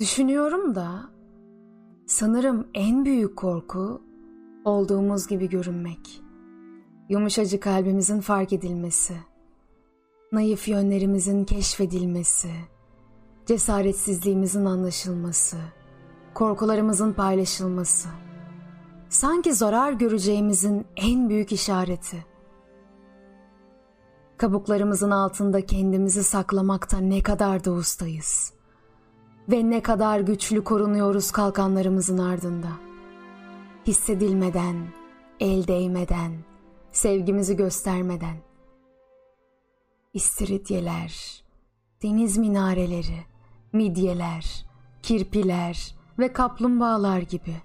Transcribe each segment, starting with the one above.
Düşünüyorum da sanırım en büyük korku olduğumuz gibi görünmek. Yumuşacık kalbimizin fark edilmesi. Naif yönlerimizin keşfedilmesi. Cesaretsizliğimizin anlaşılması. Korkularımızın paylaşılması. Sanki zarar göreceğimizin en büyük işareti. Kabuklarımızın altında kendimizi saklamakta ne kadar da ustayız. Ve ne kadar güçlü korunuyoruz kalkanlarımızın ardında. Hissedilmeden, el değmeden, sevgimizi göstermeden. İstiridyeler, deniz minareleri, midyeler, kirpiler ve kaplumbağalar gibi.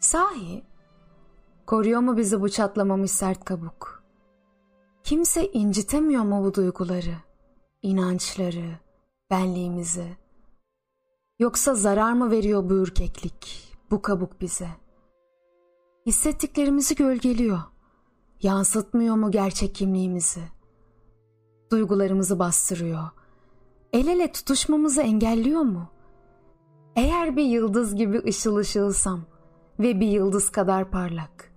Sahi, koruyor mu bizi bu çatlamamış sert kabuk? Kimse incitemiyor mu bu duyguları, inançları, benliğimizi? Yoksa zarar mı veriyor bu ürkeklik, bu kabuk bize? Hissettiklerimizi gölgeliyor. Yansıtmıyor mu gerçek kimliğimizi? Duygularımızı bastırıyor. El ele tutuşmamızı engelliyor mu? Eğer bir yıldız gibi ışıl ışılsam ve bir yıldız kadar parlak.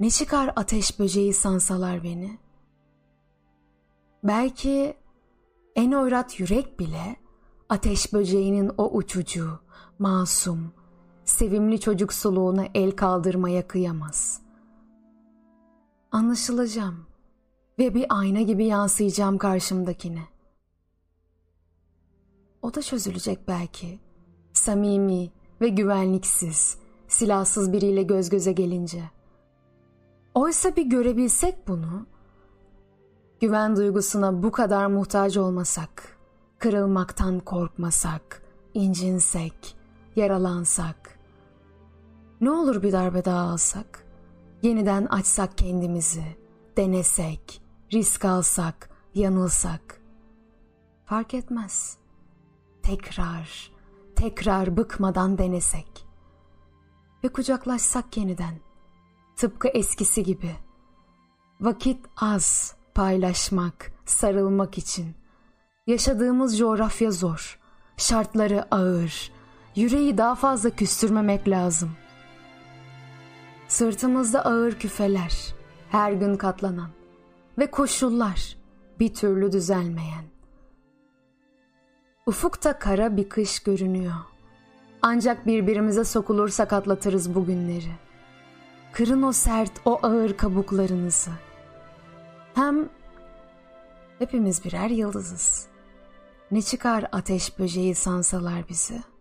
Ne çıkar ateş böceği sansalar beni? Belki en oyrat yürek bile ateş böceğinin o uçucu, masum, sevimli çocuk soluğuna el kaldırmaya kıyamaz. Anlaşılacağım ve bir ayna gibi yansıyacağım karşımdakine. O da çözülecek belki. Samimi ve güvenliksiz, silahsız biriyle göz göze gelince. Oysa bir görebilsek bunu, güven duygusuna bu kadar muhtaç olmasak, kırılmaktan korkmasak, incinsek, yaralansak, ne olur bir darbe daha alsak, yeniden açsak kendimizi, denesek, risk alsak, yanılsak. Fark etmez. Tekrar, tekrar bıkmadan denesek. Ve kucaklaşsak yeniden. Tıpkı eskisi gibi. Vakit az paylaşmak, sarılmak için. Yaşadığımız coğrafya zor. Şartları ağır. Yüreği daha fazla küstürmemek lazım. Sırtımızda ağır küfeler, her gün katlanan ve koşullar bir türlü düzelmeyen. Ufukta kara bir kış görünüyor. Ancak birbirimize sokulursak atlatırız bu günleri. Kırın o sert, o ağır kabuklarınızı. Hem hepimiz birer yıldızız. Ne çıkar ateş böceği sansalar bizi.''